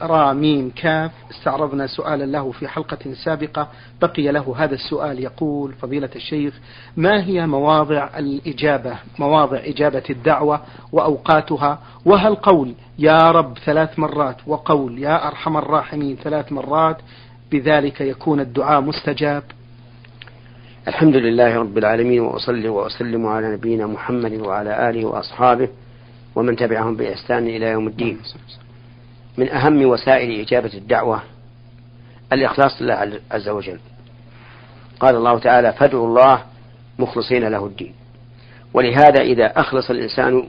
را ميم كاف استعرضنا سؤالا له في حلقة سابقة بقي له هذا السؤال يقول فضيلة الشيخ ما هي مواضع الإجابة؟ مواضع إجابة الدعوة وأوقاتها؟ وهل قول يا رب ثلاث مرات وقول يا أرحم الراحمين ثلاث مرات بذلك يكون الدعاء مستجاب؟ الحمد لله رب العالمين وأصلي وأسلم على نبينا محمد وعلى آله وأصحابه ومن تبعهم بإحسان إلى يوم الدين. من أهم وسائل إجابة الدعوة الإخلاص لله عز وجل. قال الله تعالى فادعوا الله مخلصين له الدين. ولهذا إذا أخلص الإنسان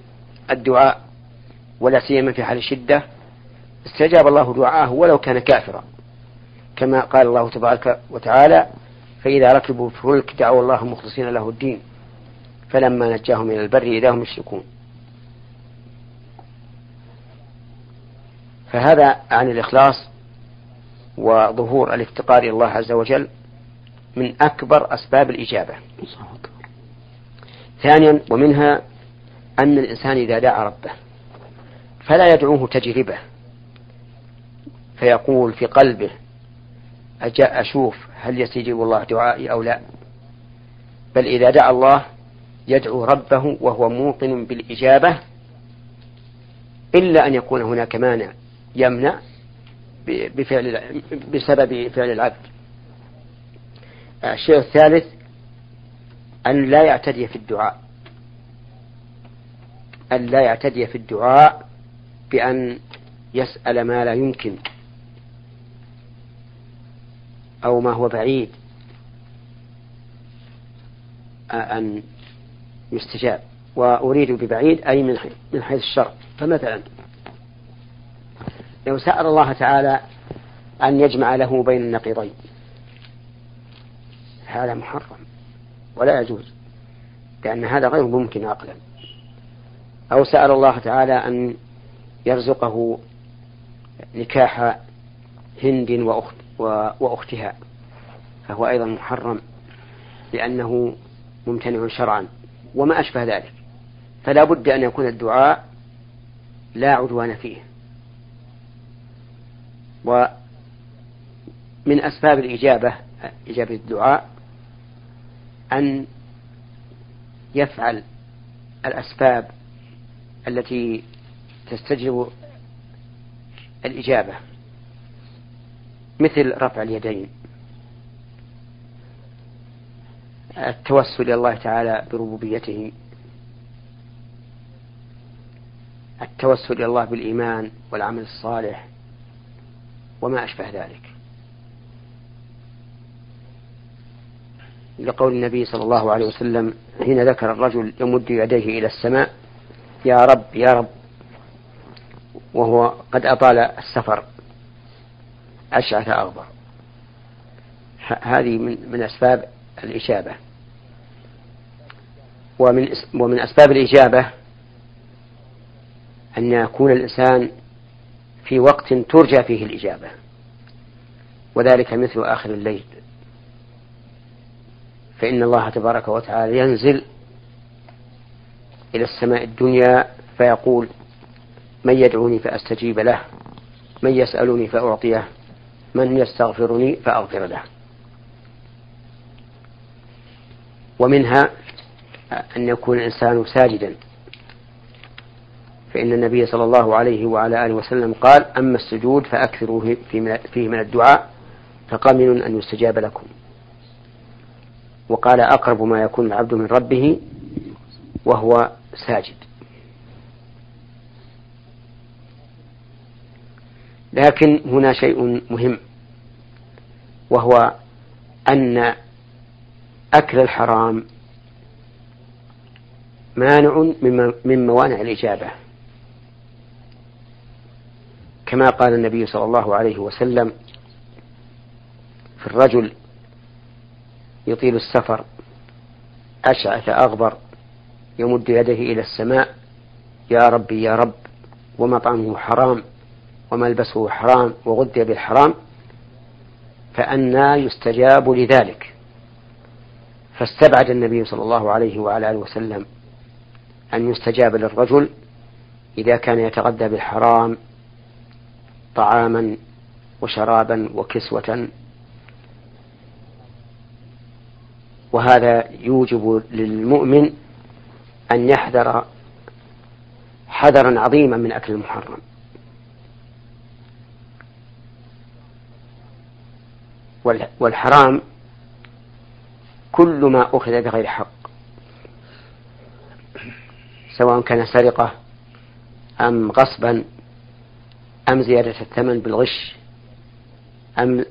الدعاء ولا سيما في حال الشدة استجاب الله دعاءه ولو كان كافرا. كما قال الله تبارك وتعالى فإذا ركبوا في الفلك دعوا الله مخلصين له الدين فلما نجاهم إلى البر إذا هم يشركون فهذا عن الإخلاص وظهور الافتقار إلى الله عز وجل من أكبر أسباب الإجابة. ثانيا ومنها أن الإنسان إذا دعا ربه فلا يدعوه تجربة فيقول في قلبه أجاء أشوف هل يستجيب الله دعائي أو لا؟ بل إذا دعا الله يدعو ربه وهو موقن بالإجابة إلا أن يكون هناك مانع. يمنع بفعل بسبب فعل العبد. الشيء الثالث أن لا يعتدي في الدعاء. أن لا يعتدي في الدعاء بأن يسأل ما لا يمكن أو ما هو بعيد. أن يستجاب. وأريد ببعيد أي من حيث الشر فمثلا لو سأل الله تعالى أن يجمع له بين النقيضين. هذا محرم ولا يجوز لأن هذا غير ممكن عقلا أو سأل الله تعالى أن يرزقه نكاح هند وأخت وأختها فهو أيضا محرم لأنه ممتنع شرعا وما أشبه ذلك. فلا بد أن يكون الدعاء لا عدوان فيه. ومن أسباب الإجابة إجابة الدعاء أن يفعل الأسباب التي تستجلب الإجابة مثل رفع اليدين التوسل إلى الله تعالى بربوبيته التوسل إلى الله بالإيمان والعمل الصالح وما أشبه ذلك. لقول النبي صلى الله عليه وسلم حين ذكر الرجل يمد يديه إلى السماء يا رب يا رب. وهو قد أطال السفر. أشعث أغبر. هذه من من أسباب الإجابة. ومن ومن أسباب الإجابة أن يكون الإنسان في وقت ترجى فيه الإجابة. وذلك مثل آخر الليل. فإن الله تبارك وتعالى ينزل إلى السماء الدنيا فيقول من يدعوني فأستجيب له من يسألني فأعطيه من يستغفرني فأغفر له. ومنها أن يكون الإنسان ساجدا. فإن النبي صلى الله عليه وعلى آله وسلم قال أما السجود فأكثروا فيه من الدعاء فقمن أن يستجاب لكم. وقال أقرب ما يكون العبد من ربه وهو ساجد. لكن هنا شيء مهم وهو أن أكل الحرام مانع من موانع الإجابة. كما قال النبي صلى الله عليه وسلم في الرجل يطيل السفر أشعث أغبر يمد يده إلى السماء يا ربي يا رب ومطعمه حرام وملبسه حرام وغذي بالحرام فأنى يستجاب لذلك فاستبعد النبي صلى الله عليه وعلى آله وسلم أن يستجاب للرجل إذا كان يتغذى بالحرام طعاما وشرابا وكسوة. وهذا يوجب للمؤمن أن يحذر حذرا عظيما من أكل المحرم. والحرام كل ما أخذ بغير حق سواء كان سرقة أم غصبا أم زيادة الثمن بالغش؟ أم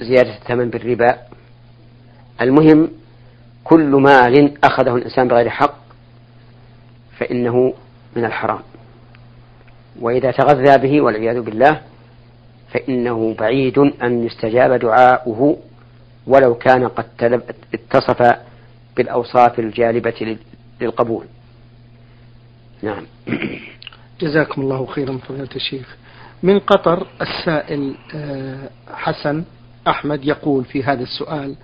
زيادة الثمن بالربا؟ المهم كل مال أخذه الإنسان بغير حق فإنه من الحرام. وإذا تغذى به والعياذ بالله فإنه بعيد أن يستجاب دعاؤه ولو كان قد اتصف بالأوصاف الجالبة للقبول. نعم. جزاكم الله خيرا فضيلة الشيخ. من قطر السائل آه، حسن أحمد يقول في هذا السؤال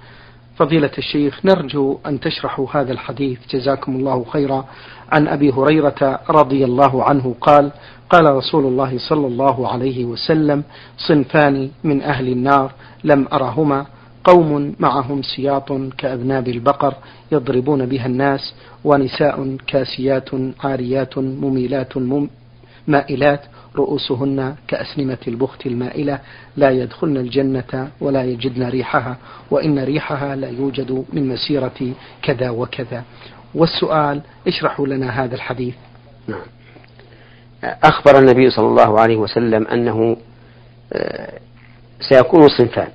فضيلة الشيخ نرجو أن تشرحوا هذا الحديث. جزاكم الله خيرا. عن أبي هريرة رضي الله عنه قال قال رسول الله صلى الله عليه وسلم صنفان من أهل النار لم أرهما قوم معهم سياط كأذناب البقر يضربون بها الناس ونساء كاسيات عاريات مميلات مائلات رؤوسهن كأسنمة البخت المائلة لا يدخلن الجنة ولا يجدن ريحها وإن ريحها لا يوجد من مسيرة كذا وكذا. والسؤال اشرحوا لنا هذا الحديث. نعم. أخبر النبي صلى الله عليه وسلم أنه آه، سيكون صنفان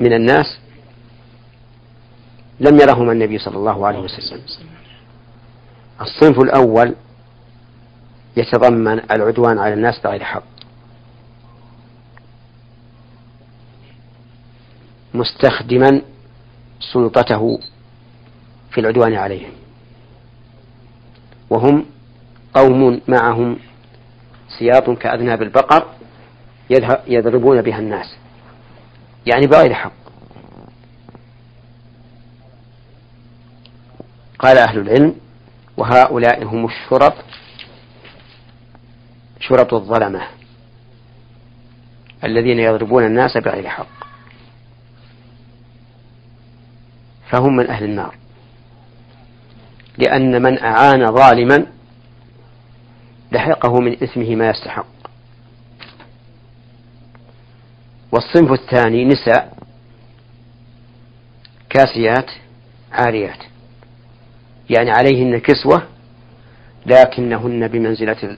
من الناس لم يرهما النبي صلى الله عليه وسلم. الصنف الأول يتضمن العدوان على الناس بغير حق. مستخدما سلطته في العدوان عليهم. وهم قوم معهم سياط كأذناب البقر يضربون بها الناس. يعني بغير حق. قال أهل العلم وهؤلاء هم الشرط شرط الظلمة الذين يضربون الناس بغير حق. فهم من أهل النار. لأن من أعان ظالما لحقه من إثمه ما يستحق. والصنف الثاني نساء كاسيات عاريات. يعني عليهن كسوة لكنهن بمنزلة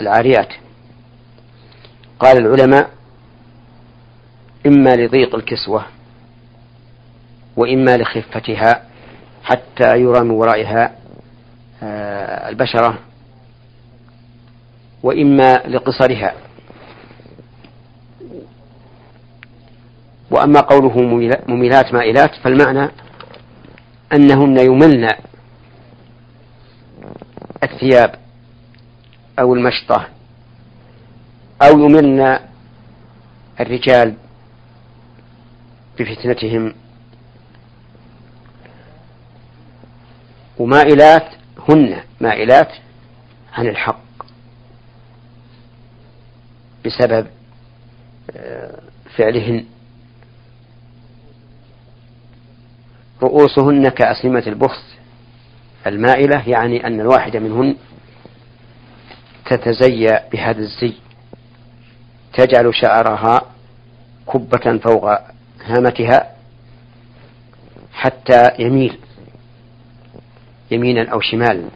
العاريات. قال العلماء إما لضيق الكسوة وإما لخفتها حتى يرى من ورائها آه، البشرة وإما لقصرها. وأما قوله مميلات مائلات فالمعنى أنهن يملن الثياب. أو المشطة أو يملن الرجال بفتنتهم. ومائلات هن مائلات عن الحق بسبب آه، فعلهن. رؤوسهن كأسلمة البخت المائلة يعني أن الواحدة منهن تتزيى بهذا الزي. تجعل شعرها كبة فوق هامتها حتى يميل يمينا أو شمالا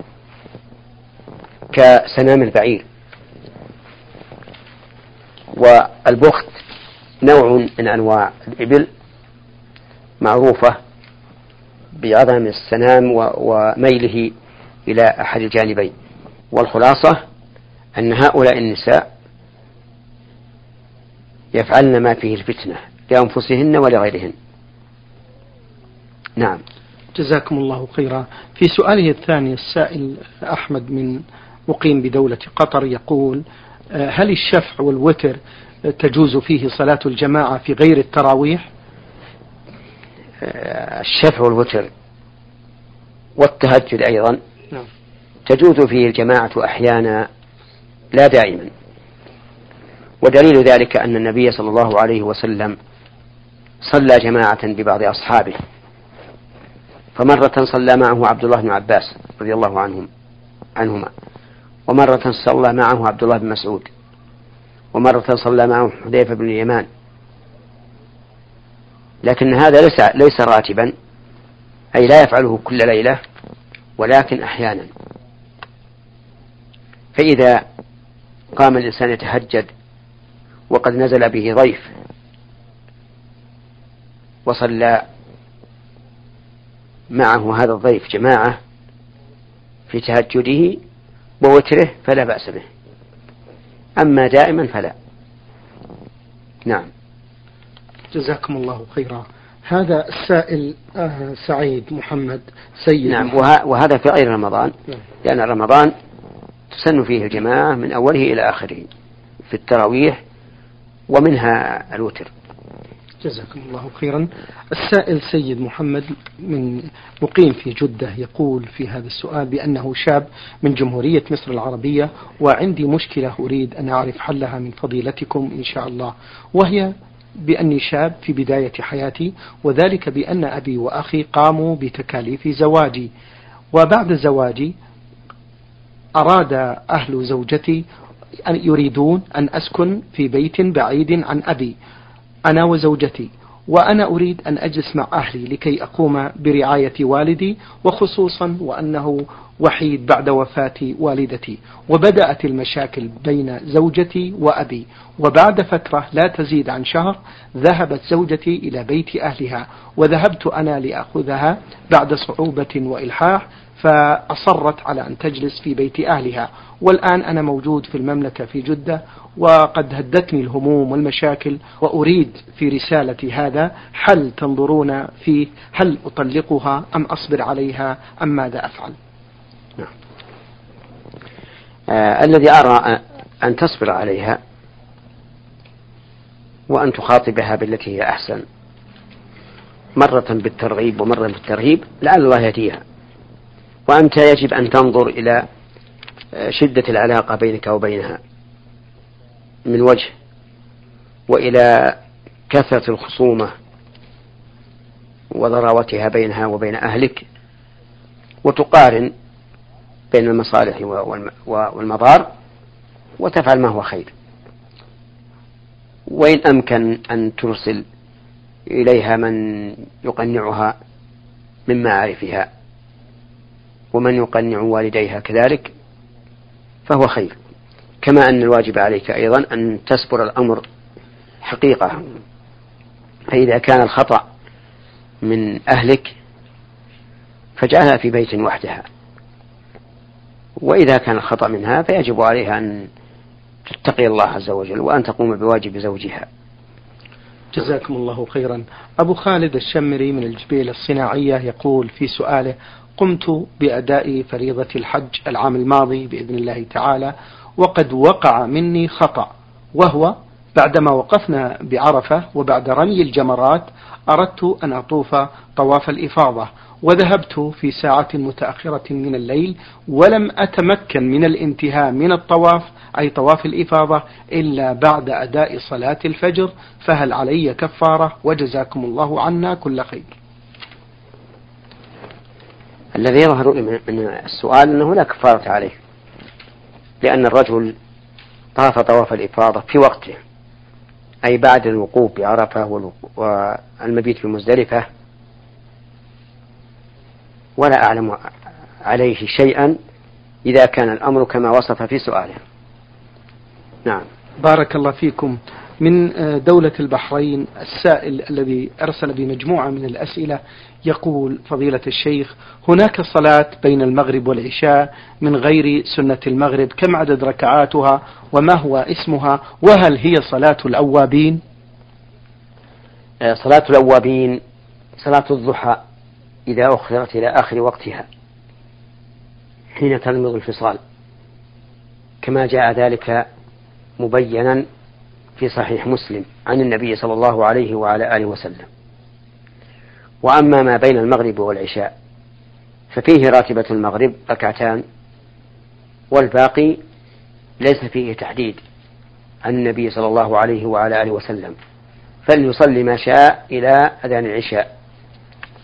كسنام البعير. والبخت نوع من أنواع الإبل معروفة بعظم السنام وميله إلى أحد الجانبين. والخلاصة أن هؤلاء النساء يفعلن ما فيه الفتنة لأنفسهن ولغيرهن. نعم. جزاكم الله خيرا. في سؤاله الثاني السائل أحمد من مقيم بدولة قطر يقول هل الشفع والوتر تجوز فيه صلاة الجماعة في غير التراويح؟ الشفع والوتر والتهجد أيضا نعم. تجوز فيه الجماعة أحيانا لا دائما ودليل ذلك أن النبي صلى الله عليه وسلم صلى جماعة ببعض أصحابه. فمرة صلى معه عبد الله بن عباس رضي الله عنهم عنهما. ومرة صلى معه عبد الله بن مسعود. ومرة صلى معه حذيفة بن اليمان. لكن هذا ليس ليس راتبا. أي لا يفعله كل ليلة ولكن أحيانا. فإذا قام الإنسان يتهجد وقد نزل به ضيف وصلى معه هذا الضيف جماعة في تهجده ووتره فلا بأس به أما دائما فلا نعم جزاكم الله خيرا هذا السائل آه سعيد محمد سيد نعم محمد. وهذا في غير رمضان نعم. لأن رمضان تسن فيه الجماعة من أوله إلى آخره في التراويح ومنها الوتر. جزاكم الله خيرا. السائل سيد محمد من مقيم في جدة يقول في هذا السؤال بأنه شاب من جمهورية مصر العربية وعندي مشكلة أريد أن أعرف حلها من فضيلتكم إن شاء الله. وهي بأني شاب في بداية حياتي وذلك بأن أبي وأخي قاموا بتكاليف زواجي. وبعد زواجي أراد أهل زوجتي أن يريدون أن أسكن في بيت بعيد عن أبي أنا وزوجتي وأنا أريد أن أجلس مع أهلي لكي أقوم برعاية والدي وخصوصا وأنه وحيد بعد وفاة والدتي. وبدأت المشاكل بين زوجتي وأبي وبعد فترة لا تزيد عن شهر ذهبت زوجتي إلى بيت أهلها وذهبت أنا لأخذها بعد صعوبة وإلحاح فأصرت على أن تجلس في بيت أهلها. والآن أنا موجود في المملكة في جدة وقد هدتني الهموم والمشاكل وأريد في رسالتي هذا حل تنظرون فيه؟ هل أطلقها؟ أم أصبر عليها؟ أم ماذا أفعل؟ نعم. آه الذي أرى أن تصبر عليها وأن تخاطبها بالتي هي أحسن مرة بالترغيب ومرة بالترهيب لعل الله يهديها. وأنت يجب أن تنظر إلى شدة العلاقة بينك وبينها من وجه وإلى كثرة الخصومة وضراوتها بينها وبين أهلك وتقارن بين المصالح والمضار وتفعل ما هو خير. وإن أمكن أن ترسل إليها من يقنعها من معارفها ومن يقنع والديها كذلك فهو خير. كما أن الواجب عليك أيضا أن تسبر الأمر حقيقة. فإذا كان الخطأ من أهلك فاجعلها في بيت وحدها. وإذا كان الخطأ منها فيجب عليها أن تتقي الله عز وجل وأن تقوم بواجب زوجها. جزاكم الله خيرا. أبو خالد الشمري من الجبيل الصناعية يقول في سؤاله قمت بأداء فريضة الحج العام الماضي بإذن الله تعالى وقد وقع مني خطأ وهو بعدما وقفنا بعرفة وبعد رمي الجمرات أردت أن أطوف طواف الإفاضة وذهبت في ساعة متأخرة من الليل ولم أتمكن من الانتهاء من الطواف أي طواف الإفاضة إلا بعد أداء صلاة الفجر فهل علي كفارة؟ وجزاكم الله عنا كل خير. الذي يظهر من السؤال أنه لا كفارة عليه لأن الرجل طاف طواف الإفاضة في وقته أي بعد الوقوف بعرفة والمبيت في مزدلفة. ولا أعلم عليه شيئا إذا كان الأمر كما وصف في سؤاله. نعم. بارك الله فيكم. من آه، دولة البحرين السائل الذي أرسل بمجموعة من الأسئلة يقول فضيلة الشيخ هناك صلاة بين المغرب والعشاء من غير سنة المغرب كم عدد ركعاتها وما هو اسمها وهل هي صلاة الأوابين؟ آه، صلاة الأوابين صلاة الضحى إذا أخرت إلى آخر وقتها حين تلمض الفصال. كما جاء ذلك مبينا في صحيح مسلم عن النبي صلى الله عليه وعلى آله وسلم. وأما ما بين المغرب والعشاء ففيه راتبة المغرب ركعتان والباقي ليس فيه تحديد عن النبي صلى الله عليه وعلى آله وسلم. فليصلي ما شاء إلى أذان العشاء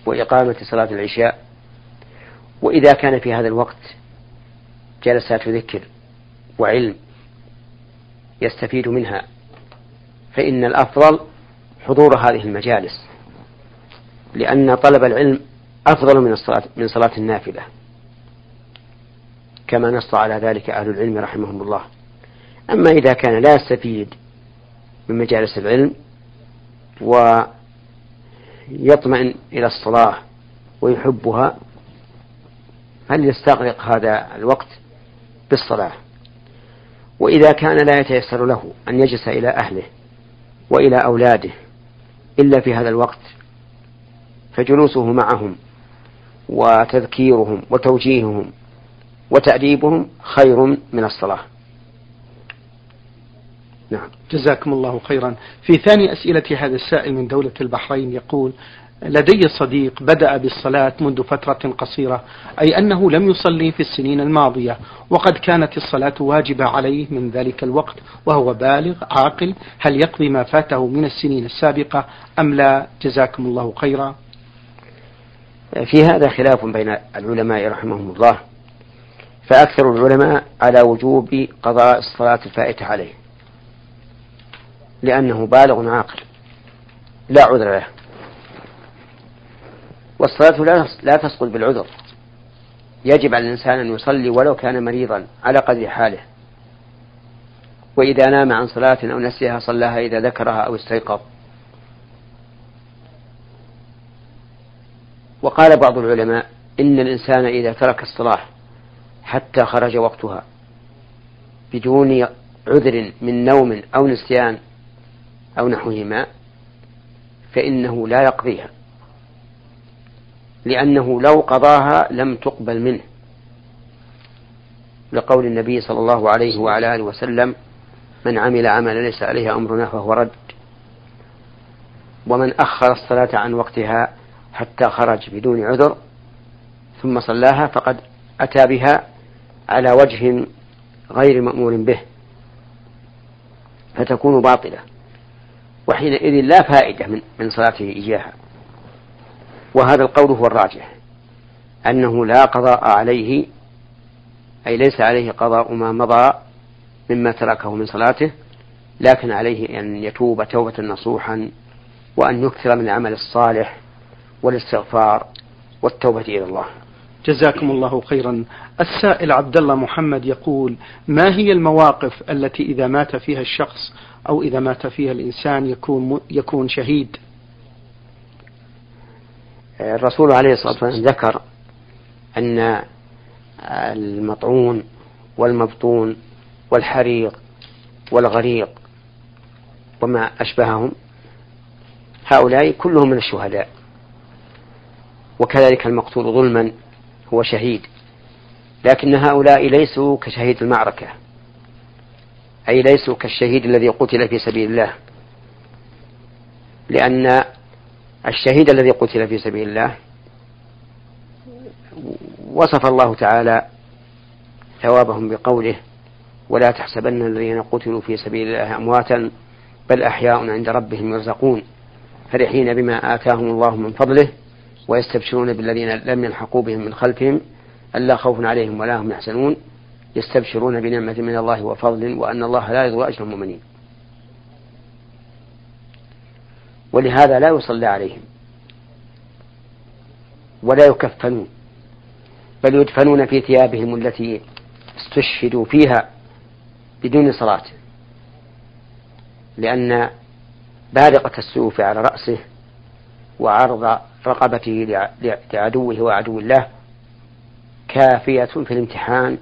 وإقامة صلاة العشاء. وإذا كان في هذا الوقت جلسات ذكر وعلم يستفيد منها. فإن الأفضل حضور هذه المجالس لأن طلب العلم أفضل من الصلاة من صلاة النافلة كما نص على ذلك أهل العلم رحمهم الله. أما إذا كان لا يستفيد من مجالس العلم ويطمئن إلى الصلاة ويحبها هل يستغرق هذا الوقت بالصلاة؟ وإذا كان لا يتيسر له أن يجلس إلى أهله وإلى أولاده إلا في هذا الوقت فجلوسه معهم وتذكيرهم وتوجيههم وتأديبهم خير من الصلاة. نعم. جزاكم الله خيرا. في ثاني أسئلة هذا السائل من دولة البحرين يقول لدي صديق بدأ بالصلاة منذ فترة قصيرة أي أنه لم يصلي في السنين الماضية وقد كانت الصلاة واجبة عليه من ذلك الوقت وهو بالغ عاقل هل يقضي ما فاته من السنين السابقة أم لا؟ جزاكم الله خيرا. في هذا خلاف بين العلماء رحمهم الله فأكثر العلماء على وجوب قضاء الصلاة الفائتة عليه لأنه بالغ عاقل لا عذر له. والصلاة لا تسقط بالعذر. يجب على الإنسان أن يصلي ولو كان مريضا على قدر حاله. وإذا نام عن صلاة أو نسيها صلاها إذا ذكرها أو استيقظ. وقال بعض العلماء إن الإنسان إذا ترك الصلاة حتى خرج وقتها بدون عذر من نوم أو نسيان أو نحوهما فإنه لا يقضيها. لأنه لو قضاها لم تقبل منه. لقول النبي صلى الله عليه وعلى آله وسلم من عمل عملا ليس عليه أمرنا فهو رد. ومن أخر الصلاة عن وقتها حتى خرج بدون عذر ثم صلاها فقد أتى بها على وجه غير مأمور به فتكون باطلة وحينئذ لا فائدة من صلاته إياها. وهذا القول هو الراجح. أنه لا قضاء عليه أي ليس عليه قضاء ما مضى مما تركه من صلاته لكن عليه أن يتوب توبة نصوحا وأن يكثر من العمل الصالح والاستغفار والتوبة إلى الله. جزاكم الله خيرا. السائل عبد الله محمد يقول ما هي المواقف التي إذا مات فيها الشخص أو إذا مات فيها الإنسان يكون يكون شهيد؟ الرسول عليه الصلاة والسلام ذكر أن المطعون والمبطون والحريق والغريق وما أشبههم هؤلاء كلهم من الشهداء. وكذلك المقتول ظلما هو شهيد. لكن هؤلاء ليسوا كشهيد المعركة أي ليسوا كالشهيد الذي قتل في سبيل الله. لأن الشهيد الذي قتل في سبيل الله. وصف الله تعالى ثوابهم بقوله ولا تحسبن الذين قتلوا في سبيل الله أمواتا بل أحياء عند ربهم يرزقون. فرحين بما آتاهم الله من فضله ويستبشرون بالذين لم يلحقوا بهم من خلفهم ألا خوف عليهم ولا هم يحزنون. يستبشرون بنعمة من الله وفضل وأن الله لا يضيع أجر المؤمنين. ولهذا لا يصلى عليهم. ولا يكفنون. بل يدفنون في ثيابهم التي استشهدوا فيها بدون صلاة. لأن بارقة السيوف على رأسه وعرض رقبته لعدوه وعدو الله كافية في الامتحان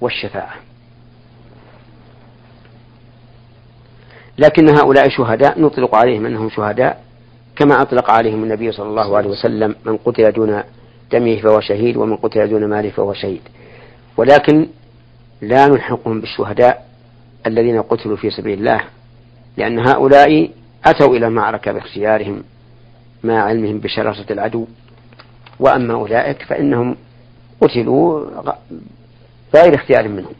والشفاعة. لكن هؤلاء شهداء نطلق عليهم أنهم شهداء كما أطلق عليهم النبي صلى الله عليه وسلم من قتل دون دمه فهو شهيد ومن قتل دون ماله فهو شهيد. ولكن لا نلحقهم بالشهداء الذين قتلوا في سبيل الله لأن هؤلاء أتوا إلى المعركة باختيارهم مع علمهم بشراسة العدو. وأما أولئك فإنهم قتلوا غير اختيار منهم.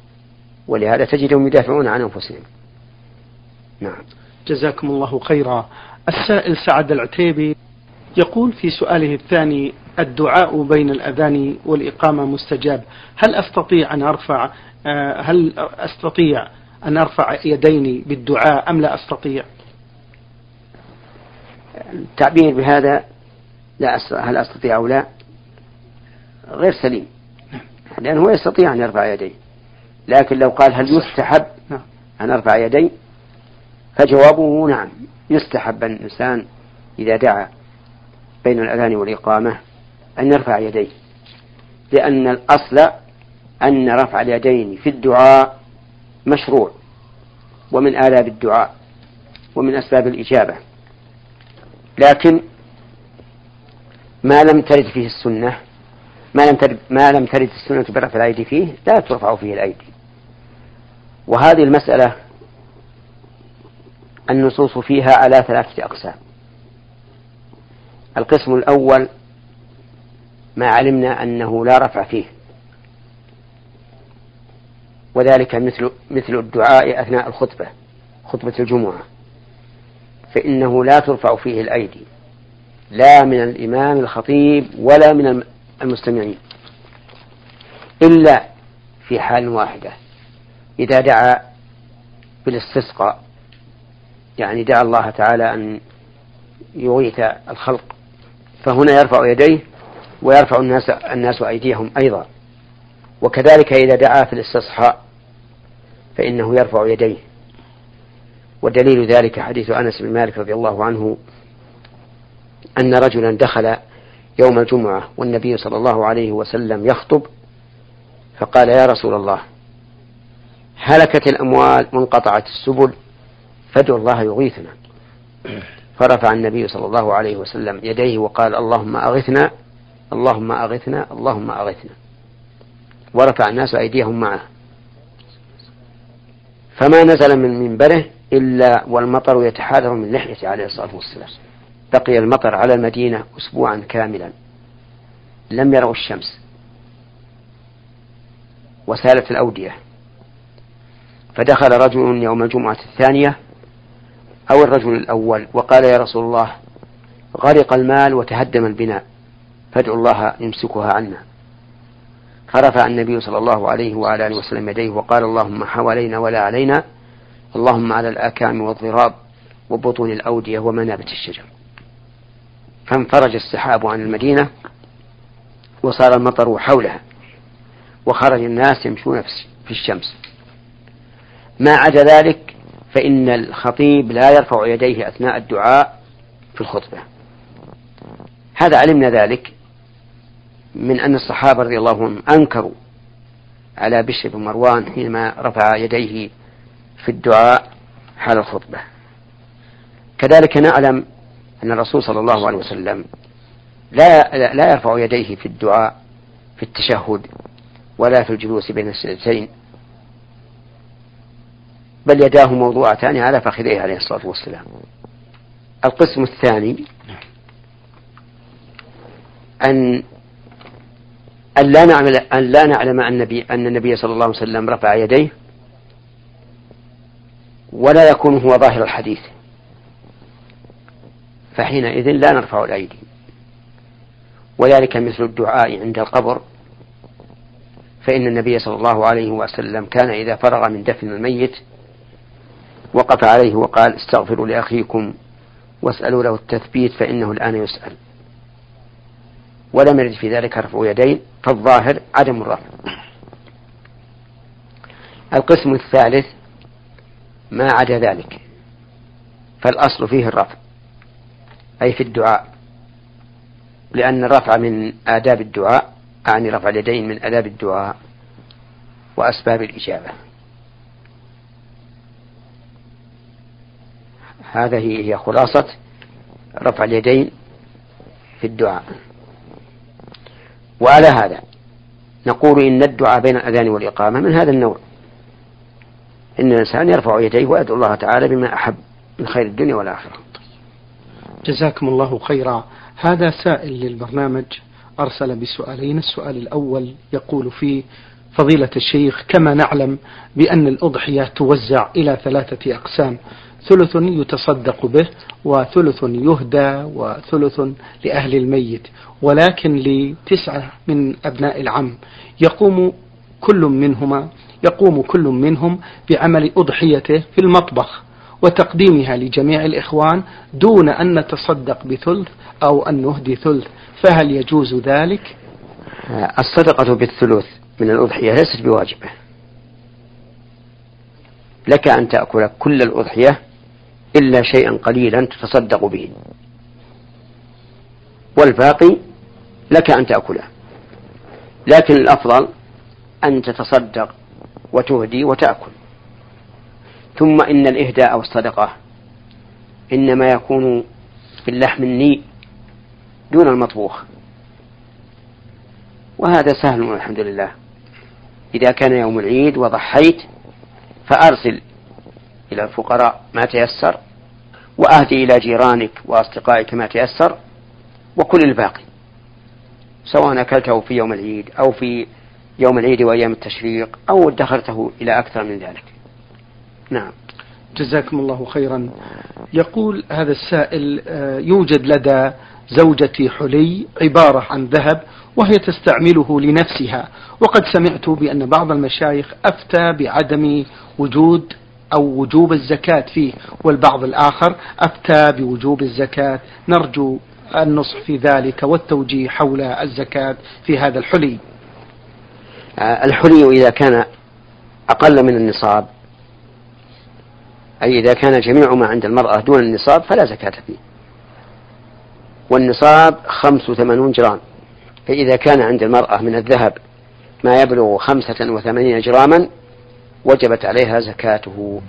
ولهذا تجدهم يدافعون عن أنفسهم. نعم. جزاكم الله خيرا. السائل سعد العتيبي يقول في سؤاله الثاني الدعاء بين الأذان والإقامة مستجاب. هل أستطيع أن أرفع آه، هل أستطيع أن أرفع يديني بالدعاء أم لا أستطيع؟ التعبير بهذا لا هل أستطيع أو لا؟ غير سليم. لأنه يستطيع أن يرفع يديه. لكن لو قال هل يستحب نعم. أن أرفع يدي فجوابه نعم يستحب أن الإنسان إذا دعا بين الأذان والإقامة أن يرفع يديه لأن الأصل أن رفع اليدين في الدعاء مشروع ومن آداب الدعاء ومن أسباب الإجابة لكن ما لم ترد فيه السنة ما لم ترد ما لم ترد السنة برفع الأيدي فيه لا ترفع فيه الأيدي. وهذه المسألة النصوص فيها على ثلاثة أقسام. القسم الأول ما علمنا أنه لا رفع فيه. وذلك مثل مثل الدعاء أثناء الخطبة خطبة الجمعة. فإنه لا ترفع فيه الأيدي. لا من الإمام الخطيب ولا من المستمعين. إلا في حال واحدة. إذا دعا بالاستسقاء يعني دعا الله تعالى أن يغيث الخلق. فهنا يرفع يديه ويرفع الناس الناس أيديهم أيضا. وكذلك إذا دعا في الاستصحاء فإنه يرفع يديه. ودليل ذلك حديث أنس بن مالك رضي الله عنه أن رجلا دخل يوم الجمعة والنبي صلى الله عليه وسلم يخطب فقال يا رسول الله هلكت الأموال وانقطعت السبل فادعوا الله يغيثنا. فرفع النبي صلى الله عليه وسلم يديه وقال اللهم أغثنا اللهم أغثنا اللهم أغثنا. ورفع الناس أيديهم معه. فما نزل من منبره إلا والمطر يتحاذر من لحيته عليه الصلاة والسلام. بقي المطر على المدينة أسبوعا كاملا. لم يروا الشمس. وسالت الأودية. فدخل رجل يوم الجمعة الثانية أو الرجل الأول وقال يا رسول الله غرق المال وتهدم البناء فادعوا الله يمسكها عنا. فرفع النبي صلى الله عليه وعلى آله وسلم يديه وقال اللهم حوالينا ولا علينا اللهم على الآكام والضراب وبطون الأودية ومنابت الشجر. فانفرج السحاب عن المدينة وصار المطر حولها وخرج الناس يمشون في الشمس. ما عدا ذلك فإن الخطيب لا يرفع يديه أثناء الدعاء في الخطبة. هذا علمنا ذلك من أن الصحابة رضي الله عنهم أنكروا على بشر بن مروان حينما رفع يديه في الدعاء حال الخطبة. كذلك نعلم أن الرسول صلى الله عليه وسلم لا لا يرفع يديه في الدعاء في التشهد ولا في الجلوس بين السجدتين. بل يداه موضوعتان على فخذيه عليه الصلاة والسلام. القسم الثاني أن أن لا نعلم أن لا نعلم أن النبي أن النبي صلى الله عليه وسلم رفع يديه ولا يكون هو ظاهر الحديث. فحينئذ لا نرفع الأيدي. وذلك مثل الدعاء عند القبر. فإن النبي صلى الله عليه وسلم كان إذا فرغ من دفن الميت وقف عليه وقال استغفروا لأخيكم واسألوا له التثبيت فإنه الآن يسأل. ولم يرد في ذلك رفع يدين فالظاهر عدم الرفع. القسم الثالث ما عدا ذلك فالأصل فيه الرفع أي في الدعاء. لأن الرفع من آداب الدعاء أعني رفع اليدين من آداب الدعاء وأسباب الإجابة. هذه هي خلاصة رفع اليدين في الدعاء. وعلى هذا نقول إن الدعاء بين الأذان والإقامة من هذا النوع. إن الإنسان يرفع يديه ويدعو الله تعالى بما أحب من خير الدنيا والآخرة. جزاكم الله خيرا. هذا سائل للبرنامج أرسل بسؤالين. السؤال الأول يقول فيه فضيلة الشيخ كما نعلم بأن الأضحية توزع إلى ثلاثة أقسام. ثلث يتصدق به وثلث يهدى وثلث لأهل الميت. ولكن لتسعة من أبناء العم. يقوم كل منهما يقوم كل منهم بعمل أضحيته في المطبخ وتقديمها لجميع الإخوان دون أن نتصدق بثلث أو أن نهدي ثلث. فهل يجوز ذلك؟ الصدقة بالثلث من الأضحية ليست بواجبة. لك أن تأكل كل الأضحية إلا شيئا قليلا تتصدق به. والباقي لك أن تأكله. لكن الأفضل أن تتصدق وتهدي وتأكل. ثم إن الإهداء أو الصدقة إنما يكون في اللحم النيء دون المطبوخ. وهذا سهل والحمد لله. إذا كان يوم العيد وضحيت فأرسل إلى الفقراء ما تيسر. وأهدي إلى جيرانك وأصدقائك ما تيسر وكل الباقي سواء أكلته في يوم العيد أو في يوم العيد وأيام التشريق أو ادخرته إلى أكثر من ذلك. نعم. جزاكم الله خيرا. يقول هذا السائل آه، يوجد لدى زوجتي حلي عبارة عن ذهب وهي تستعمله لنفسها وقد سمعت بأن بعض المشايخ أفتى بعدم وجود أو وجوب الزكاة فيه والبعض الآخر أفتى بوجوب الزكاة. نرجو النصح في ذلك والتوجيه حول الزكاة في هذا الحلي. آه، الحلي إذا كان أقل من النصاب أي إذا كان جميع ما عند المرأة دون النصاب فلا زكاة فيه. والنصاب خمس وثمانون جرام. فإذا كان عند المرأة من الذهب ما يبلغ خمسة وثمانين جراما وجبت عليها زكاته.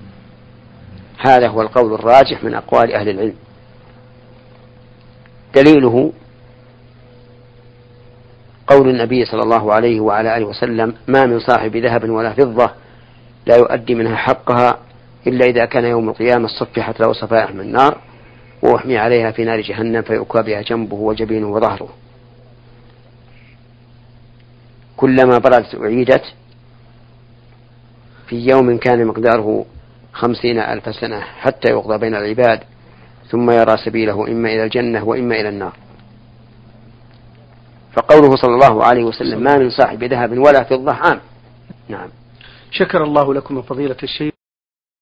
هذا هو القول الراجح من أقوال أهل العلم. دليله قول النبي صلى الله عليه وعلى آله وسلم ما من صاحب ذهب ولا فضة لا يؤدي منها حقها إلا إذا كان يوم القيامة صفحت له صفائح من النار وأحمي عليها في نار جهنم فيؤكى بها جنبه وجبينه وظهره. كلما بردت أعيدت في يوم كان مقداره خمسين ألف سنة حتى يقضى بين العباد ثم يرى سبيله إما إلى الجنة وإما إلى النار. فقوله صلى الله عليه وسلم ما من صاحب ذهب ولا فضة عام. نعم. شكر الله لكم فضيلة الشيخ.